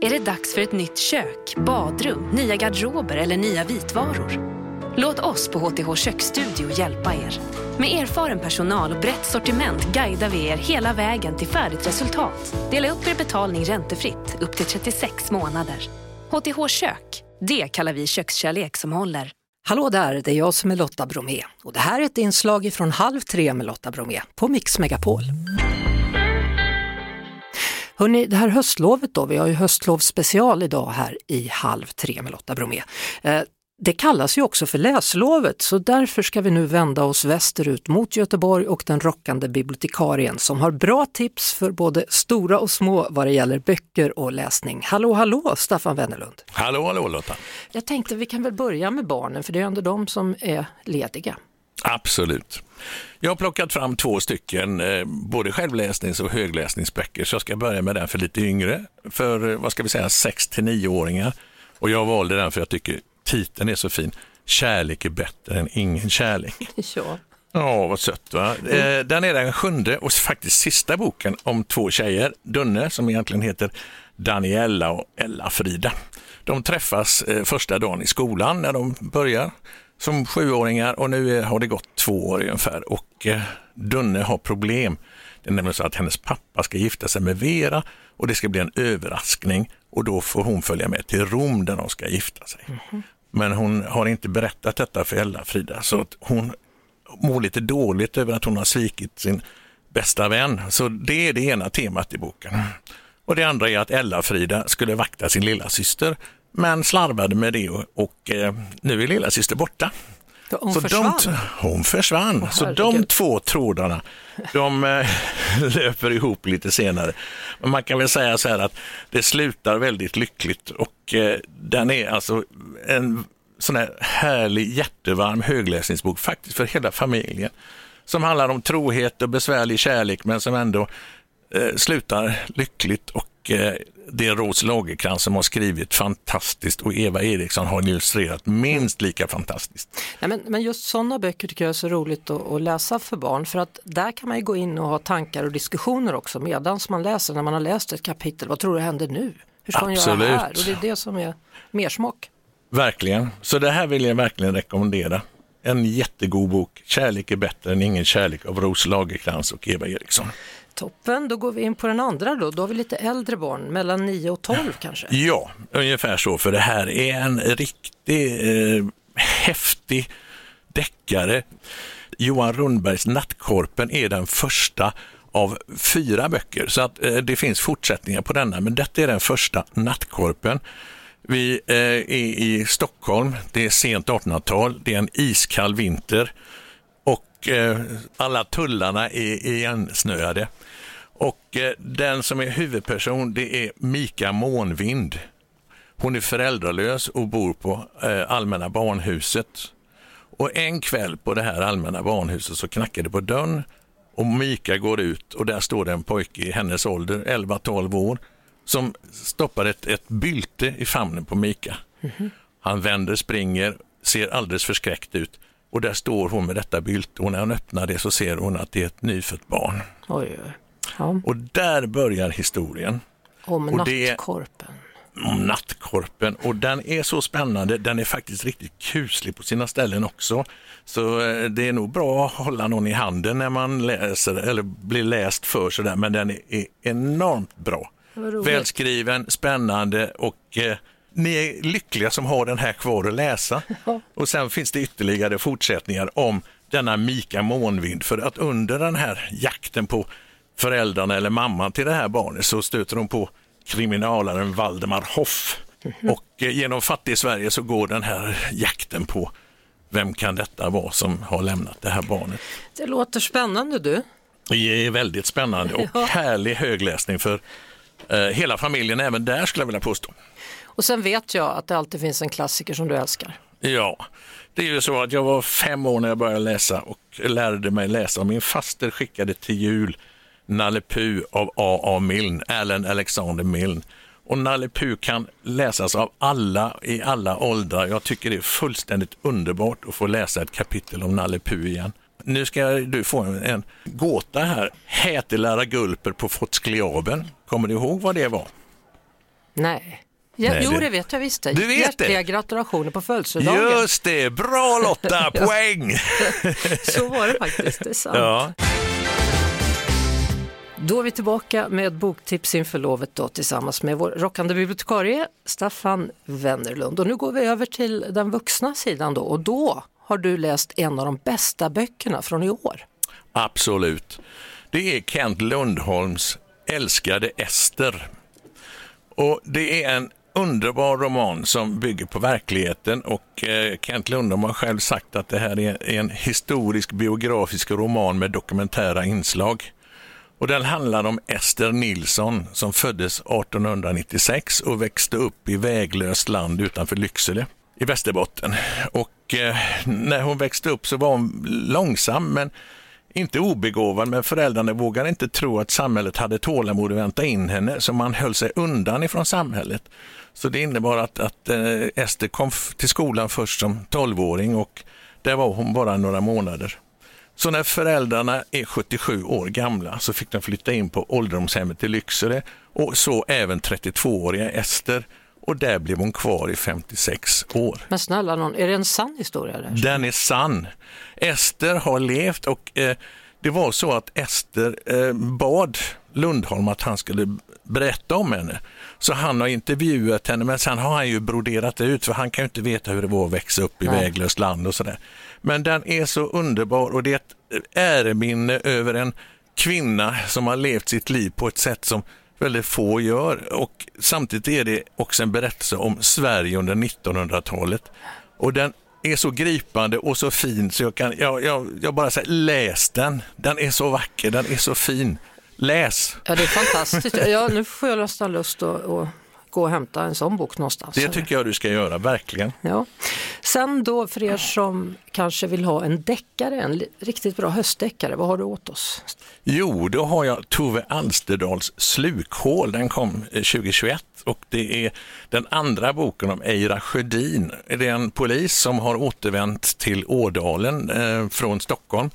Är det dags för ett nytt kök, badrum, nya garderober eller nya vitvaror? Låt oss på HTH Köksstudio hjälpa er. Med erfaren personal och brett sortiment guidar vi er hela vägen till färdigt resultat. Dela upp er betalning räntefritt upp till 36 månader. HTH Kök, det kallar vi kökskärlek som håller. Hallå där, det är jag som är Lotta Bromé och det här är ett inslag från Halv tre med Lotta Bromé på Mix Megapol. Hörrni, det här höstlovet då, vi har ju höstlovsspecial idag här i Halv tre med Lotta Bromé. Eh, det kallas ju också för läslovet, så därför ska vi nu vända oss västerut mot Göteborg och den rockande bibliotekarien som har bra tips för både stora och små vad det gäller böcker och läsning. Hallå, hallå Staffan Wennerlund! Hallå, hallå Lotta! Jag tänkte vi kan väl börja med barnen, för det är ändå de som är lediga. Absolut. Jag har plockat fram två stycken, eh, både självläsnings och högläsningsböcker, så jag ska börja med den för lite yngre, för eh, vad ska vi säga, 6 till 9-åringar. Och jag valde den för jag tycker titeln är så fin. Kärlek är bättre än ingen kärlek. Ja. Ja, vad sött va? Mm. Den är den sjunde och faktiskt sista boken om två tjejer, Dunne som egentligen heter Daniella och Ella-Frida. De träffas eh, första dagen i skolan när de börjar som sjuåringar och nu har det gått två år ungefär och eh, Dunne har problem. Det är nämligen så att hennes pappa ska gifta sig med Vera och det ska bli en överraskning och då får hon följa med till Rom där de ska gifta sig. Mm. Men hon har inte berättat detta för Ella-Frida så att hon mår lite dåligt över att hon har svikit sin bästa vän. Så det är det ena temat i boken. Och det andra är att Ella-Frida skulle vakta sin lilla syster men slarvade med det och, och eh, nu är lilla syster borta. Hon så försvann? De, hon försvann. Åh, så de två trådarna, de eh, löper ihop lite senare. Men man kan väl säga så här att det slutar väldigt lyckligt och eh, den är alltså en sån här härlig, hjärtevarm högläsningsbok, faktiskt för hela familjen. Som handlar om trohet och besvärlig kärlek, men som ändå eh, slutar lyckligt och eh, det är Rose Lagercrantz som har skrivit fantastiskt och Eva Eriksson har illustrerat minst lika fantastiskt. Nej, men, men just sådana böcker tycker jag är så roligt att, att läsa för barn för att där kan man ju gå in och ha tankar och diskussioner också medan man läser, när man har läst ett kapitel, vad tror du händer nu? Hur ska hon göra Absolut. här? Och det är det som är mersmak. Verkligen, så det här vill jag verkligen rekommendera. En jättegod bok, Kärlek är bättre än ingen kärlek av Rose Lagercrantz och Eva Eriksson. Toppen, då går vi in på den andra då. Då har vi lite äldre barn, mellan 9 och 12 kanske. Ja, ungefär så, för det här är en riktig eh, häftig deckare. Johan Rundbergs Nattkorpen är den första av fyra böcker, så att eh, det finns fortsättningar på denna, men detta är den första Nattkorpen. Vi eh, är i Stockholm, det är sent 1800-tal, det är en iskall vinter och eh, alla tullarna är igensnöade. Och eh, den som är huvudperson det är Mika Månvind. Hon är föräldralös och bor på eh, Allmänna barnhuset. Och en kväll på det här Allmänna barnhuset så knackar det på dörren och Mika går ut och där står det en pojke i hennes ålder, 11-12 år, som stoppar ett, ett bylte i famnen på Mika. Han vänder, springer, ser alldeles förskräckt ut och där står hon med detta bylte och när hon öppnar det så ser hon att det är ett nyfött barn. Oj. Ja, Och där börjar historien om och nattkorpen. om nattkorpen och den är så spännande. Den är faktiskt riktigt kuslig på sina ställen också. Så eh, det är nog bra att hålla någon i handen när man läser eller blir läst för sådär, men den är, är enormt bra. Välskriven, spännande och eh, ni är lyckliga som har den här kvar att läsa. Och sen finns det ytterligare fortsättningar om denna Mika Månvind för att under den här jakten på föräldrarna eller mamman till det här barnet så stöter de på kriminalaren Valdemar Hoff. Och eh, genom fattig-Sverige så går den här jakten på vem kan detta vara som har lämnat det här barnet. Det låter spännande du. Det är väldigt spännande och Ja. härlig högläsning för hela familjen, även där skulle jag vilja påstå. Och sen vet jag att det alltid finns en klassiker som du älskar. Ja, det är ju så att jag var fem år när jag började läsa och lärde mig läsa. Min faster skickade till jul Nalle Puh av A.A. Milne, Allen Alexander Milne. Och Nalle Puh kan läsas av alla i alla åldrar. Jag tycker det är fullständigt underbart att få läsa ett kapitel om Nalle Puh igen. Nu ska du få en, en gåta här. Hätelära Gulper på Fotskliaben. Kommer du ihåg vad det var? Nej. Ja, Nej, jo, det- det vet jag visst. det. Du vet det? Hjärtliga gratulationer på födelsedagen. Just det, bra Lotta, poäng! Så var det faktiskt, det är sant. Ja. Då är vi tillbaka med boktips inför lovet då, tillsammans med vår rockande bibliotekarie Staffan Wennerlund. Och nu går vi över till den vuxna sidan då och då har du läst en av de bästa böckerna från i år. Absolut. Det är Kent Lundholms Älskade Ester. Och Det är en underbar roman som bygger på verkligheten och eh, Kent Lundholm har själv sagt att det här är en historisk biografisk roman med dokumentära inslag. Och Den handlar om Ester Nilsson som föddes 1896 och växte upp i väglöst land utanför Lycksele i Västerbotten. Och eh, när hon växte upp så var hon långsam men inte obegåvad, men föräldrarna vågade inte tro att samhället hade tålamod att vänta in henne, så man höll sig undan ifrån samhället. Så det innebar att, att eh, Ester kom till skolan först som 12-åring och där var hon bara några månader. Så när föräldrarna är 77 år gamla så fick de flytta in på ålderdomshemmet i Lycksele och så även 32-åriga Ester och där blev hon kvar i 56 år. Men snälla någon, är det en sann historia? Där? Den är sann. Ester har levt och eh, det var så att Ester eh, bad Lundholm att han skulle berätta om henne. Så han har intervjuat henne men sen har han ju broderat ut för han kan ju inte veta hur det var att växa upp i Nej. väglöst land och sådär. Men den är så underbar och det är ett äreminne över en kvinna som har levt sitt liv på ett sätt som väldigt få gör. Och samtidigt är det också en berättelse om Sverige under 1900-talet. Och den är så gripande och så fin så jag kan, jag, jag, jag bara säger läs den. Den är så vacker, den är så fin. Läs! Ja, det är fantastiskt. Ja, nu får jag nästan lust att, att gå och hämta en sån bok någonstans. Det tycker jag du ska göra, verkligen. Ja. Sen då för er som kanske vill ha en deckare, en riktigt bra höstdeckare, vad har du åt oss? Jo, då har jag Tove Alsterdals Slukhål. Den kom eh, 2021 och det är den andra boken om Eira Sjödin. Det är en polis som har återvänt till Ådalen eh, från Stockholm.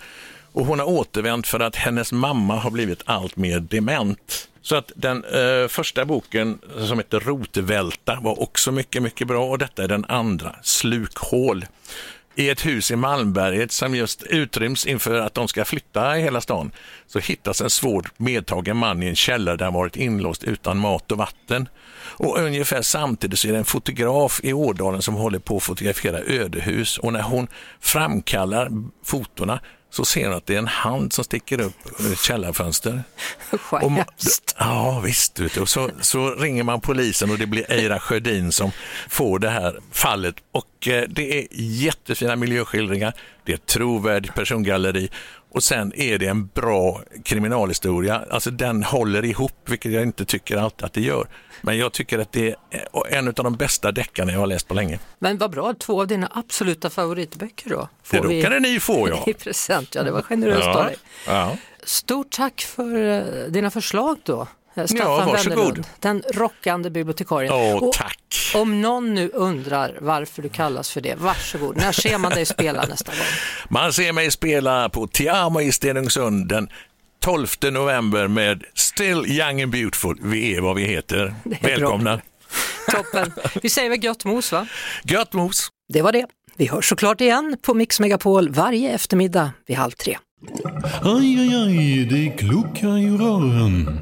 Och hon har återvänt för att hennes mamma har blivit allt mer dement. Så att den eh, första boken som heter Rotvälta var också mycket, mycket bra. Och detta är den andra, Slukhål. I ett hus i Malmberget som just utryms inför att de ska flytta i hela stan så hittas en svårt medtagen man i en källare där han varit inlåst utan mat och vatten. Och ungefär samtidigt så är det en fotograf i Ådalen som håller på att fotografera ödehus. Och när hon framkallar fotona så ser hon att det är en hand som sticker upp ur ett källarfönster. Och. Ja, visst. Vet du. Och så, så ringer man polisen och det blir Eira Sjödin som får det här fallet. Och eh, Det är jättefina miljöskildringar, det är ett trovärdigt persongalleri och sen är det en bra kriminalhistoria. Alltså den håller ihop, vilket jag inte tycker alltid att det gör. Men jag tycker att det är en av de bästa deckarna jag har läst på länge. Men vad bra, två av dina absoluta favoritböcker då. Det Får vi råkade ni få, ja. i present. Ja, det var generöst av Ja, dig. ja. Stort tack för eh, dina förslag då. Eh, Staffan Ja, varsågod. Wennerlund, den rockande bibliotekarien. Åh, Och tack. Om någon nu undrar varför du kallas för det, varsågod. När ser man dig spela nästa gång? Man ser mig spela på Tiamo i Stenungsund den 12 november med Still Young and Beautiful. Vi är vad vi heter. Välkomna. Toppen. Vi säger väl gött mos va? Gött mos! Det var det. Vi hörs såklart igen på Mix Megapol varje eftermiddag vid halv tre. Aj, aj, aj, det kluckar i rören.